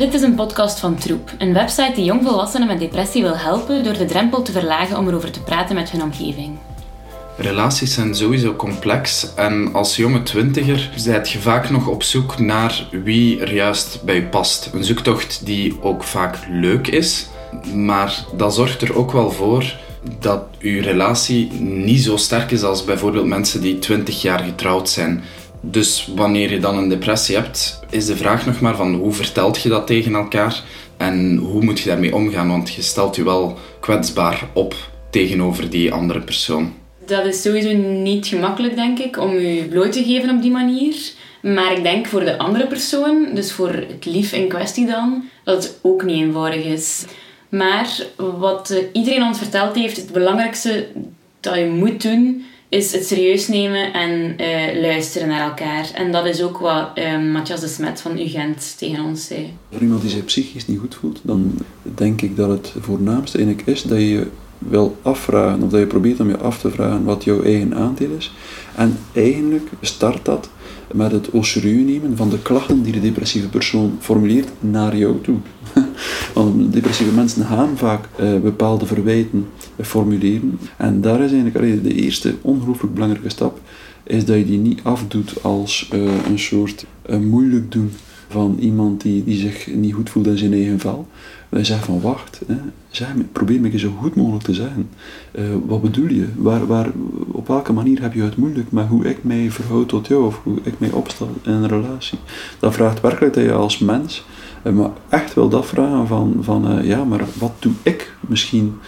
Dit is een podcast van Troep, een website die jongvolwassenen met depressie wil helpen door de drempel te verlagen om erover te praten met hun omgeving. Relaties zijn sowieso complex en als jonge twintiger zijt je vaak nog op zoek naar wie er juist bij je past. Een zoektocht die ook vaak leuk is, maar dat zorgt er ook wel voor dat uw relatie niet zo sterk is als bijvoorbeeld mensen die 20 jaar getrouwd zijn. Dus wanneer je dan een depressie hebt, is de vraag nog maar van hoe vertelt je dat tegen elkaar en hoe moet je daarmee omgaan, want je stelt je wel kwetsbaar op tegenover die andere persoon. Dat is sowieso niet gemakkelijk, denk ik, om je bloot te geven op die manier. Maar ik denk voor de andere persoon, dus voor het lief in kwestie dan, dat het ook niet eenvoudig is. Maar wat iedereen ons verteld heeft, het belangrijkste dat je moet doen, is het serieus nemen en uh, luisteren naar elkaar. En dat is ook wat uh, Matthias de Smet van UGent tegen ons zei. Voor iemand die zich psychisch niet goed voelt, dan denk ik dat het voornaamste eigenlijk is dat je wil afvragen, of dat je probeert om je af te vragen wat jouw eigen aandeel is. En eigenlijk start dat met het au nemen van de klachten die de depressieve persoon formuleert naar jou toe. Want depressieve mensen gaan vaak uh, bepaalde verwijten formuleren. En daar is eigenlijk de eerste ongelooflijk belangrijke stap, is dat je die niet afdoet als uh, een soort uh, moeilijk doen van iemand die, die zich niet goed voelt in zijn eigen vel. Wij zeggen van wacht, hè, zeg, probeer me zo goed mogelijk te zeggen. Uh, wat bedoel je? Waar, waar, op welke manier heb je het moeilijk met hoe ik mij verhoud tot jou of hoe ik mij opstel in een relatie? Dat vraagt werkelijk dat je als mens uh, maar echt wel dat vragen van, van uh, ja, maar wat doe ik misschien?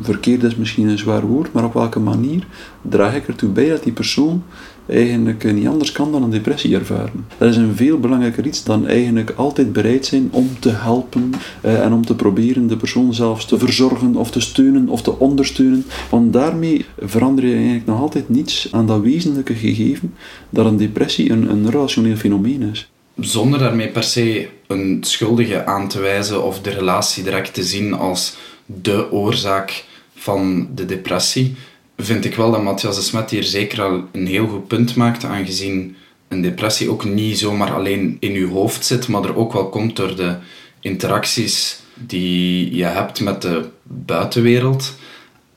Verkeerd is misschien een zwaar woord, maar op welke manier draag ik ertoe bij dat die persoon eigenlijk niet anders kan dan een depressie ervaren. Dat is een veel belangrijker iets dan eigenlijk altijd bereid zijn om te helpen eh, en om te proberen de persoon zelfs te verzorgen of te steunen of te ondersteunen. Want daarmee verander je eigenlijk nog altijd niets aan dat wezenlijke gegeven dat een depressie een, een relationeel fenomeen is. Zonder daarmee per se een schuldige aan te wijzen of de relatie direct te zien als de oorzaak van de depressie, vind ik wel dat Matthias de Smet hier zeker al een heel goed punt maakt, aangezien een depressie ook niet zomaar alleen in je hoofd zit, maar er ook wel komt door de interacties die je hebt met de buitenwereld.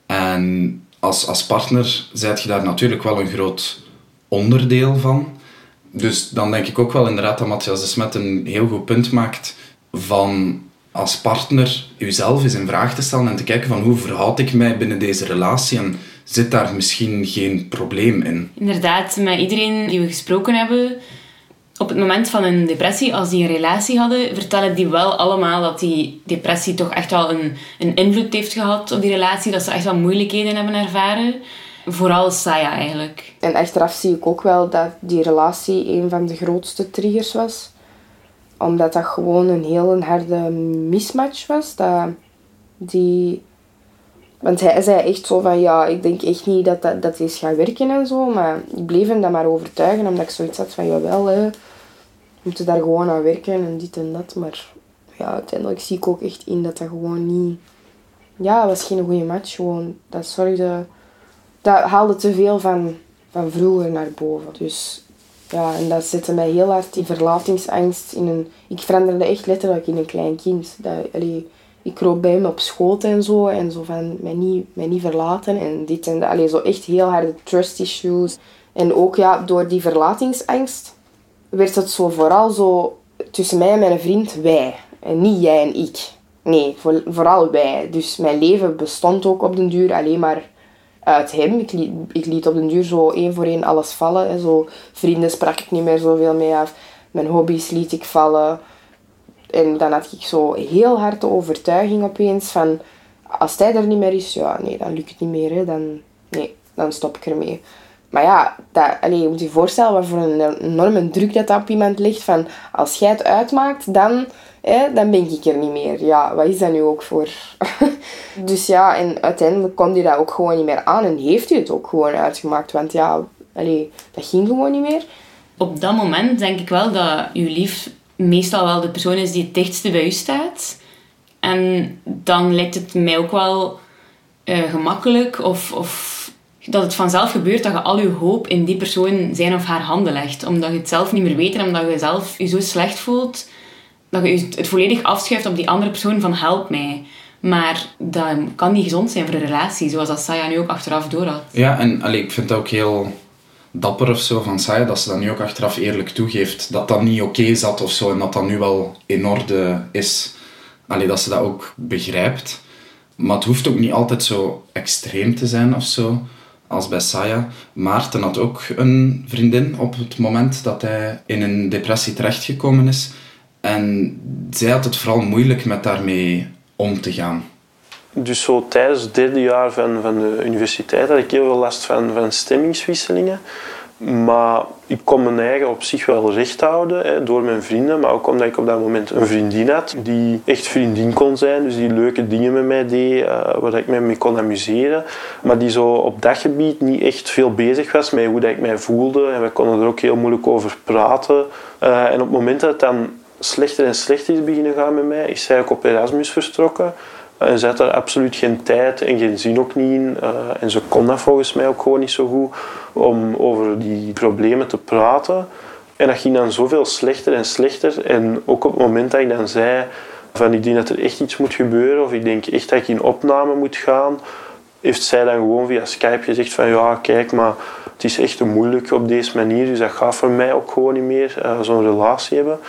En als, als partner zijt je daar natuurlijk wel een groot onderdeel van. Dus dan denk ik ook wel inderdaad dat Matthias de Smet een heel goed punt maakt van als partner jezelf eens in vraag te stellen en te kijken van hoe verhoud ik mij binnen deze relatie en zit daar misschien geen probleem in. Inderdaad, met iedereen die we gesproken hebben, op het moment van een depressie, als die een relatie hadden, vertellen die wel allemaal dat die depressie toch echt wel een, een invloed heeft gehad op die relatie, dat ze echt wel moeilijkheden hebben ervaren. Vooral Saya eigenlijk. En achteraf zie ik ook wel dat die relatie een van de grootste triggers was. Omdat dat gewoon een heel harde mismatch was. Dat die want hij zei echt zo van, ja, ik denk echt niet dat dat, dat is gaan werken en zo. Maar ik bleef hem dat maar overtuigen, omdat ik zoiets had van, jawel, hè, we moeten daar gewoon aan werken en dit en dat. Maar ja, uiteindelijk zie ik ook echt in dat dat gewoon niet... Ja, was geen goede match. Gewoon, dat zorgde... Dat haalde te veel van, van vroeger naar boven. Dus ja, en dat zette mij heel hard in verlatingsangst. In een, ik veranderde echt letterlijk in een klein kind. Dat, allee, ik kroop bij hem op schoot en zo. En zo van mij niet, mij niet verlaten en dit en dat. Zo echt heel harde trust issues. En ook ja, door die verlatingsangst werd het zo vooral zo tussen mij en mijn vriend wij. En niet jij en ik. Nee, voor, vooral wij. Dus mijn leven bestond ook op den duur alleen maar uit hem. Ik liet, ik liet op den duur zo één voor één alles vallen. Hè. Zo, vrienden sprak ik niet meer zoveel mee af. Mijn hobby's liet ik vallen. En dan had ik zo heel hard de overtuiging opeens van... Als hij er niet meer is, ja, nee, dan lukt het niet meer. Hè. Dan, nee, dan stop ik ermee. Maar ja, dat, allez, je moet je voorstellen wat voor een enorme druk dat, op iemand ligt. Van, als jij het uitmaakt, dan, hè, dan ben ik er niet meer. Ja, wat is dat nu ook voor? dus ja, en uiteindelijk kon hij dat ook gewoon niet meer aan. En heeft hij het ook gewoon uitgemaakt. Want ja, allez, dat ging gewoon niet meer. Op dat moment denk ik wel dat je lief meestal wel de persoon is die het dichtste bij u staat. En dan lijkt het mij ook wel uh, gemakkelijk of, of dat het vanzelf gebeurt dat je al je hoop in die persoon zijn of haar handen legt. Omdat je het zelf niet meer weet en omdat je zelf je zo slecht voelt. dat je het volledig afschuift op die andere persoon van help mij. Maar dat kan niet gezond zijn voor een relatie, zoals dat Saya nu ook achteraf door had. Ja, en allee, ik vind het ook heel dapper of zo van Saya, dat ze dat nu ook achteraf eerlijk toegeeft. Dat dat niet oké zat of zo, en dat dat nu wel in orde is. Allee, dat ze dat ook begrijpt. Maar het hoeft ook niet altijd zo extreem te zijn of zo, als bij Saya. Maarten had ook een vriendin op het moment dat hij in een depressie terechtgekomen is. En zij had het vooral moeilijk met daarmee om te gaan. Dus zo tijdens het derde jaar van, van de universiteit had ik heel veel last van, van stemmingswisselingen. Maar ik kon mijn eigen op zich wel recht houden hè, door mijn vrienden. Maar ook omdat ik op dat moment een vriendin had die echt vriendin kon zijn. Dus die leuke dingen met mij deed, uh, waar ik me mee kon amuseren. Maar die zo op dat gebied niet echt veel bezig was met hoe dat ik mij voelde. En we konden er ook heel moeilijk over praten. Uh, en op het moment dat het dan slechter en slechter is beginnen gaan met mij, is zij ook op Erasmus vertrokken. En ze had daar absoluut geen tijd en geen zin ook niet in. Uh, en ze kon dat volgens mij ook gewoon niet zo goed om over die problemen te praten. En dat ging dan zoveel slechter en slechter. En ook op het moment dat ik dan zei van ik denk dat er echt iets moet gebeuren of ik denk echt dat ik in opname moet gaan, heeft zij dan gewoon via Skype gezegd van ja kijk maar het is echt moeilijk op deze manier dus dat gaat voor mij ook gewoon niet meer uh, zo'n relatie hebben.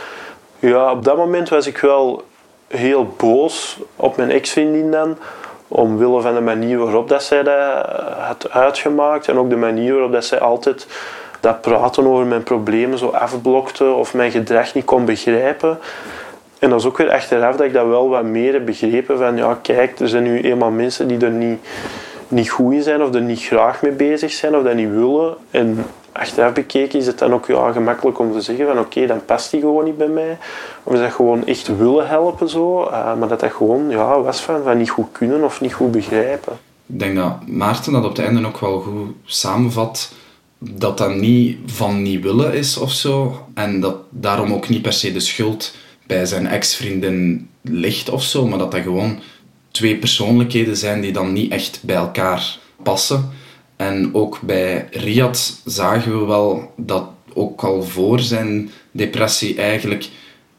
Ja, op dat moment was ik wel heel boos op mijn ex-vriendin dan. Omwille van de manier waarop dat zij dat had uitgemaakt. En ook de manier waarop dat zij altijd dat praten over mijn problemen zo afblokte of mijn gedrag niet kon begrijpen. En dat is ook weer achteraf dat ik dat wel wat meer heb begrepen van ja kijk, er zijn nu eenmaal mensen die er niet, niet goed in zijn of er niet graag mee bezig zijn of dat niet willen. En achteraf bekeken is het dan ook ja, gemakkelijk om te zeggen van oké, dan past die gewoon niet bij mij. Of dat gewoon echt willen helpen zo, uh, maar dat dat gewoon ja, was van, van niet goed kunnen of niet goed begrijpen. Ik denk dat Maarten dat op het einde ook wel goed samenvat. Dat dat niet van niet willen is of zo. En dat daarom ook niet per se de schuld bij zijn ex-vriendin ligt of zo. Maar dat dat gewoon twee persoonlijkheden zijn die dan niet echt bij elkaar passen. En ook bij Riyad zagen we wel dat ook al voor zijn depressie eigenlijk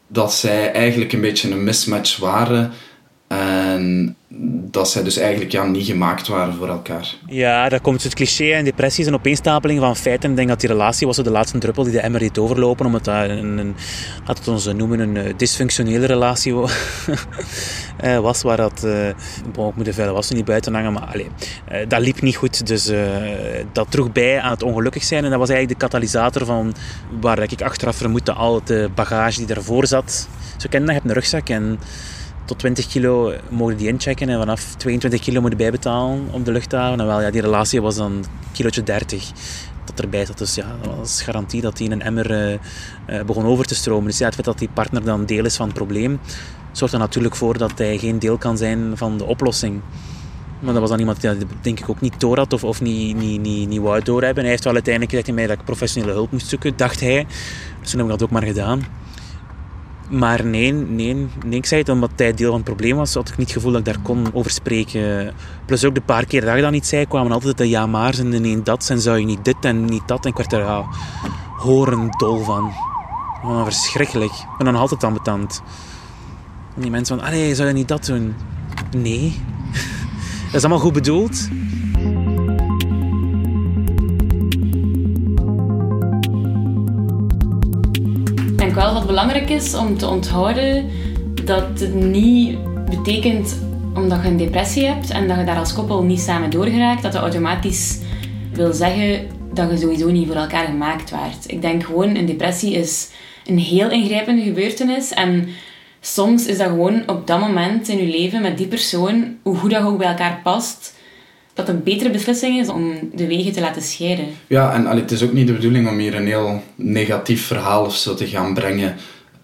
dat zij eigenlijk een beetje een mismatch waren en dat zij dus eigenlijk ja, niet gemaakt waren voor elkaar. Ja, daar komt het cliché en depressie is een opeenstapeling van feiten. Ik denk dat die relatie was de laatste druppel die de emmer deed overlopen. Omdat dat een, een laat het ons noemen, een eh, dysfunctionele relatie eh, was. Waar dat, uh, bon, ik moet de vuile wassen niet buiten hangen, maar allez, dat liep niet goed. Dus dat droeg bij aan het ongelukkig zijn. En dat was eigenlijk de katalysator van waar ik achteraf vermoed dat al de bagage die daarvoor zat. Zo ken je dat, je hebt een rugzak en tot 20 kilo mogen die inchecken en vanaf 22 kilo moeten bijbetalen op de luchthaven. En wel, ja, die relatie was dan kilootje 30 dat erbij zat. Dus ja, dat was garantie dat hij in een emmer uh, uh, begon over te stromen. Dus ja, het feit dat die partner dan deel is van het probleem, zorgt er natuurlijk voor dat hij geen deel kan zijn van de oplossing. Maar dat was dan iemand die denk ik ook niet door had of, of niet, niet, niet, niet wou doorhebben. Hij heeft wel uiteindelijk gezegd mij dat ik professionele hulp moest zoeken, dacht hij. Dus toen heb ik dat ook maar gedaan. Maar nee, nee, nee, ik zei het omdat hij deel van het probleem was, had ik niet het gevoel dat ik daar kon over spreken. Plus ook de paar keer dat ik dat niet zei, kwamen altijd de ja maar's en de nee dat en zou je niet dit en niet dat. En ik werd er ja, horendol van. Gewoon verschrikkelijk. Ik ben dan altijd ambetant. En die mensen van, allee, zou je niet dat doen? Nee. dat is allemaal goed bedoeld. Belangrijk is om te onthouden dat het niet betekent omdat je een depressie hebt en dat je daar als koppel niet samen doorgeraakt, dat dat automatisch wil zeggen dat je sowieso niet voor elkaar gemaakt waart. Ik denk gewoon, een depressie is een heel ingrijpende gebeurtenis en soms is dat gewoon op dat moment in je leven met die persoon, hoe goed dat ook bij elkaar past, dat een betere beslissing is om de wegen te laten scheiden. Ja, en allee, het is ook niet de bedoeling om hier een heel negatief verhaal of zo te gaan brengen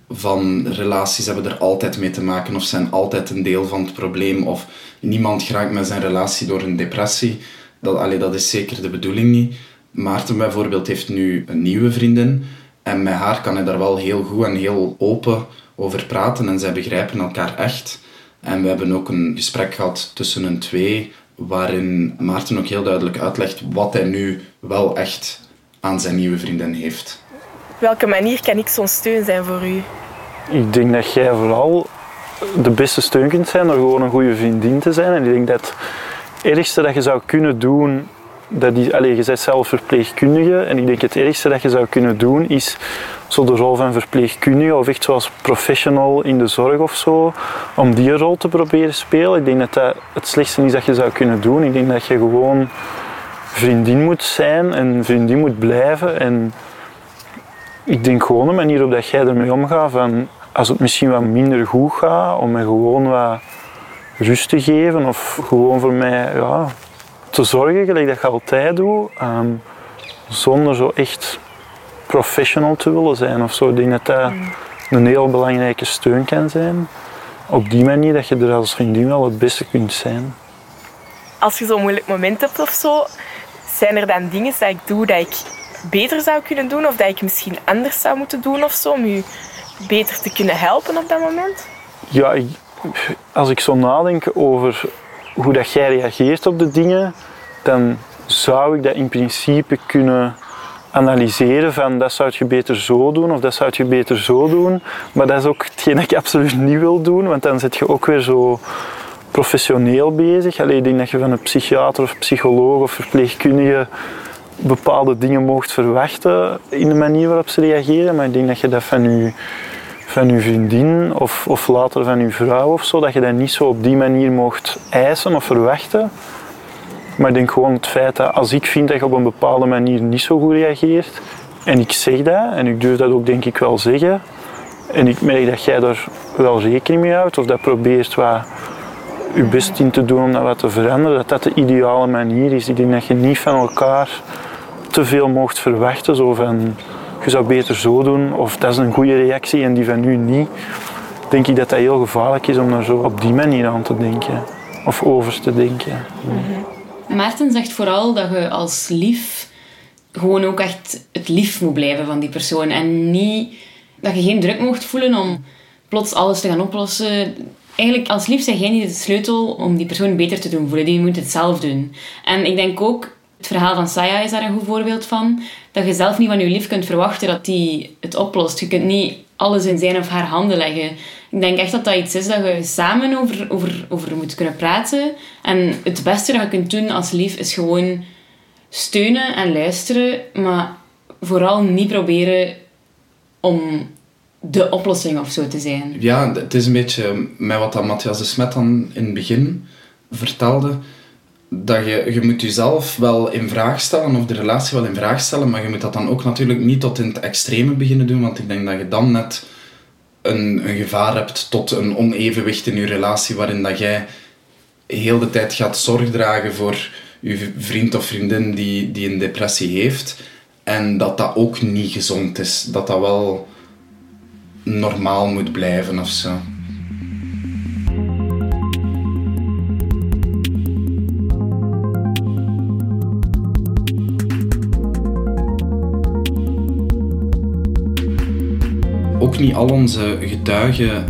van relaties hebben er altijd mee te maken of zijn altijd een deel van het probleem of niemand geraakt met zijn relatie door een depressie. Dat, allee, dat is zeker de bedoeling niet. Maarten bijvoorbeeld heeft nu een nieuwe vriendin en met haar kan hij daar wel heel goed en heel open over praten en zij begrijpen elkaar echt. En we hebben ook een gesprek gehad tussen hun twee waarin Maarten ook heel duidelijk uitlegt wat hij nu wel echt aan zijn nieuwe vriendin heeft. Op welke manier kan ik zo'n steun zijn voor u? Ik denk dat jij vooral de beste steun kunt zijn door gewoon een goede vriendin te zijn. En ik denk dat het ergste dat je zou kunnen doen, dat is, allez, je bent zelf verpleegkundige en ik denk het ergste dat je zou kunnen doen is zo de rol van verpleegkundige of echt zoals professional in de zorg of zo, om die rol te proberen spelen. Ik denk dat dat het slechtste is dat je zou kunnen doen. Ik denk dat je gewoon vriendin moet zijn en vriendin moet blijven. En ik denk gewoon de manier op dat jij ermee omgaat, van als het misschien wat minder goed gaat, om me gewoon wat rust te geven of gewoon voor mij ja, te zorgen, gelijk dat je altijd doet, ehm, zonder zo echt professional te willen zijn of zo. Ik denk dat dat een heel belangrijke steun kan zijn. Op die manier dat je er als vriendin wel het beste kunt zijn. Als je zo'n moeilijk moment hebt of zo, zijn er dan dingen dat ik doe dat ik beter zou kunnen doen of dat ik misschien anders zou moeten doen of zo om je beter te kunnen helpen op dat moment? Ja, ik, als ik zo nadenk over hoe dat jij reageert op de dingen, dan zou ik dat in principe kunnen analyseren van dat zou je beter zo doen of dat zou je beter zo doen. Maar dat is ook hetgeen dat ik absoluut niet wil doen, want dan zit je ook weer zo professioneel bezig. Alleen ik denk dat je van een psychiater of psycholoog of verpleegkundige bepaalde dingen mocht verwachten in de manier waarop ze reageren. Maar ik denk dat je dat van je, van je vriendin of, of later van je vrouw of zo, dat je dat niet zo op die manier mocht eisen of verwachten. Maar ik denk gewoon het feit dat als ik vind dat je op een bepaalde manier niet zo goed reageert, en ik zeg dat, en ik durf dat ook denk ik wel zeggen, en ik merk dat jij daar wel rekening mee houdt, of dat probeert wat je best in te doen om dat wat te veranderen, dat dat de ideale manier is. Ik denk dat je niet van elkaar te veel mocht verwachten, zo van je zou beter zo doen, of dat is een goede reactie en die van nu niet. Denk ik dat dat heel gevaarlijk is om daar zo op die manier aan te denken, of over te denken. Maarten zegt vooral dat je als lief gewoon ook echt het lief moet blijven van die persoon. En niet dat je geen druk mocht voelen om plots alles te gaan oplossen. Eigenlijk als lief zijn jij niet de sleutel om die persoon beter te doen voelen. Die moet het zelf doen. En ik denk ook, het verhaal van Saya is daar een goed voorbeeld van. Dat je zelf niet van je lief kunt verwachten dat die het oplost. Je kunt niet alles in zijn of haar handen leggen. Ik denk echt dat dat iets is dat je samen over, over, over moet kunnen praten. En het beste dat je kunt doen als lief is gewoon steunen en luisteren. Maar vooral niet proberen om de oplossing of zo te zijn. Ja, het is een beetje met wat Matthias de Smet dan in het begin vertelde. Dat je, je moet jezelf wel in vraag stellen, of de relatie wel in vraag stellen, maar je moet dat dan ook natuurlijk niet tot in het extreme beginnen doen, want ik denk dat je dan net een, een gevaar hebt tot een onevenwicht in je relatie, waarin dat jij heel de tijd gaat zorg dragen voor je vriend of vriendin die, die een depressie heeft. En dat dat ook niet gezond is. Dat dat wel normaal moet blijven of zo. Niet al onze getuigen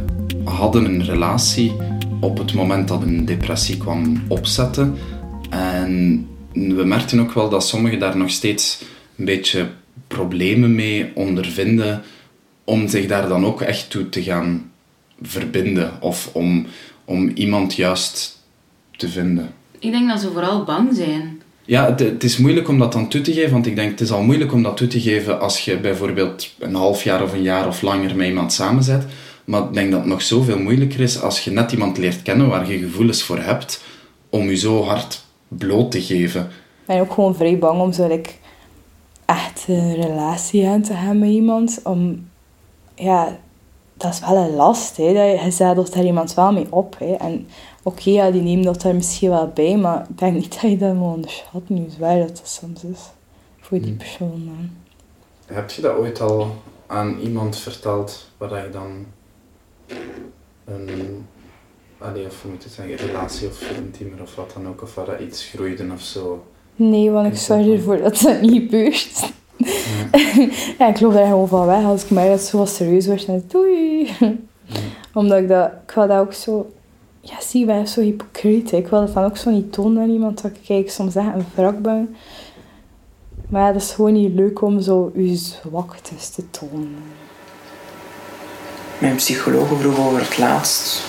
hadden een relatie op het moment dat een depressie kwam opzetten. En we merkten ook wel dat sommigen daar nog steeds een beetje problemen mee ondervinden om zich daar dan ook echt toe te gaan verbinden of om, om iemand juist te vinden. Ik denk dat ze vooral bang zijn. Ja, het, is moeilijk om dat dan toe te geven, want ik denk het is al moeilijk om dat toe te geven als je bijvoorbeeld een half jaar of een jaar of langer met iemand samen. Maar ik denk dat het nog zoveel moeilijker is als je net iemand leert kennen waar je gevoelens voor hebt, om je zo hard bloot te geven. Ik ben ook gewoon vrij bang om zo like, echt een relatie aan te hebben met iemand. Om, ja, dat is wel een last. Hè. Dat je zadelt daar iemand wel mee op. Hè. En oké, ja, die neemt dat daar misschien wel bij, maar ik denk niet dat je dat moet onderschatten, hoe zwaar dat, dat soms is voor die persoon. Man. Heb je dat ooit al aan iemand verteld waar je dan een, allee, of moet het zeggen, relatie of intiemer of wat dan ook, of waar dat iets groeide of zo? Nee, want ik zorg ervoor dat dat niet gebeurt. Ja. ja, ik loop daar gewoon van weg. Als ik merk dat het zo serieus wordt, dan doei. Ja. Omdat ik dat, ik wil dat ook zo ja, zie, ik ben zo hypocriet. Ik wil dat dan ook zo niet tonen aan iemand, dat ik kijk, soms echt een wrak ben. Maar ja, dat is gewoon niet leuk om zo je zwaktes te tonen. Mijn psycholoog vroeg over het laatst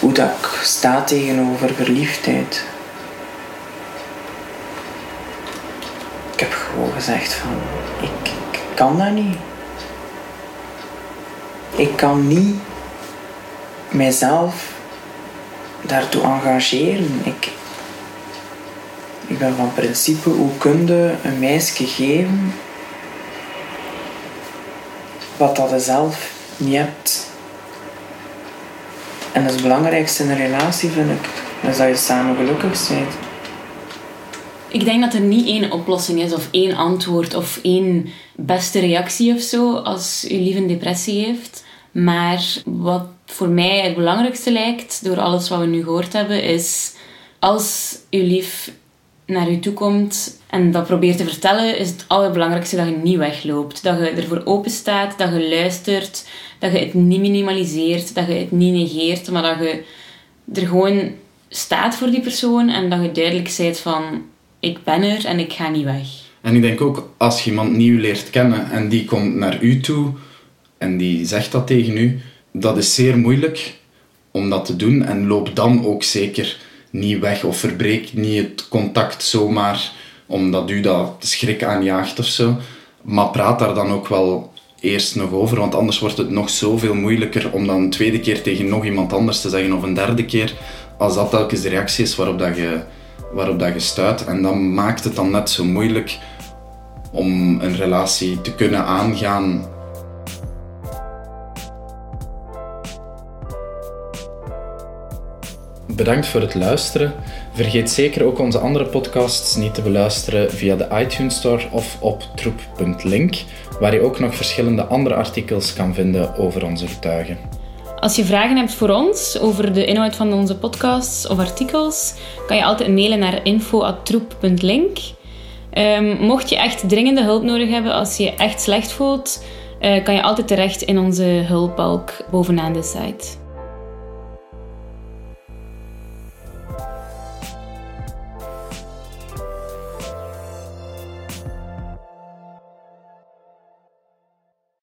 hoe dat ik sta tegenover verliefdheid. Ik heb gewoon gezegd van, ik, ik kan dat niet. Ik kan niet mijzelf daartoe engageren. Ik, ik ben van principe, hoe kun je een meisje geven wat dat je zelf niet hebt? En dat is het belangrijkste in een relatie, vind ik. Is dat je samen gelukkig bent. Ik denk dat er niet één oplossing is of één antwoord of één beste reactie of zo als je lief een depressie heeft. Maar wat voor mij het belangrijkste lijkt, door alles wat we nu gehoord hebben, is als je lief naar je toe komt en dat probeert te vertellen, is het allerbelangrijkste dat je niet wegloopt. Dat je ervoor open staat, dat je luistert, dat je het niet minimaliseert, dat je het niet negeert, maar dat je er gewoon staat voor die persoon en dat je duidelijk zegt van ik ben er en ik ga niet weg. En ik denk ook, als je iemand nieuw leert kennen en die komt naar u toe en die zegt dat tegen u, dat is zeer moeilijk om dat te doen en loop dan ook zeker niet weg of verbreek niet het contact zomaar omdat u dat schrik aanjaagt of zo. Maar praat daar dan ook wel eerst nog over, want anders wordt het nog zoveel moeilijker om dan een tweede keer tegen nog iemand anders te zeggen of een derde keer, als dat telkens de reactie is waarop dat je, waarop dat je stuit. En dan maakt het dan net zo moeilijk om een relatie te kunnen aangaan Bedankt voor het luisteren. Vergeet zeker ook onze andere podcasts niet te beluisteren via de iTunes Store of op troep.link, waar je ook nog verschillende andere artikels kan vinden over onze getuigen. Als je vragen hebt voor ons over de inhoud van onze podcasts of artikels, kan je altijd mailen naar info.troep.link. Um, mocht je echt dringende hulp nodig hebben, als je je echt slecht voelt, uh, kan je altijd terecht in onze hulpbalk bovenaan de site.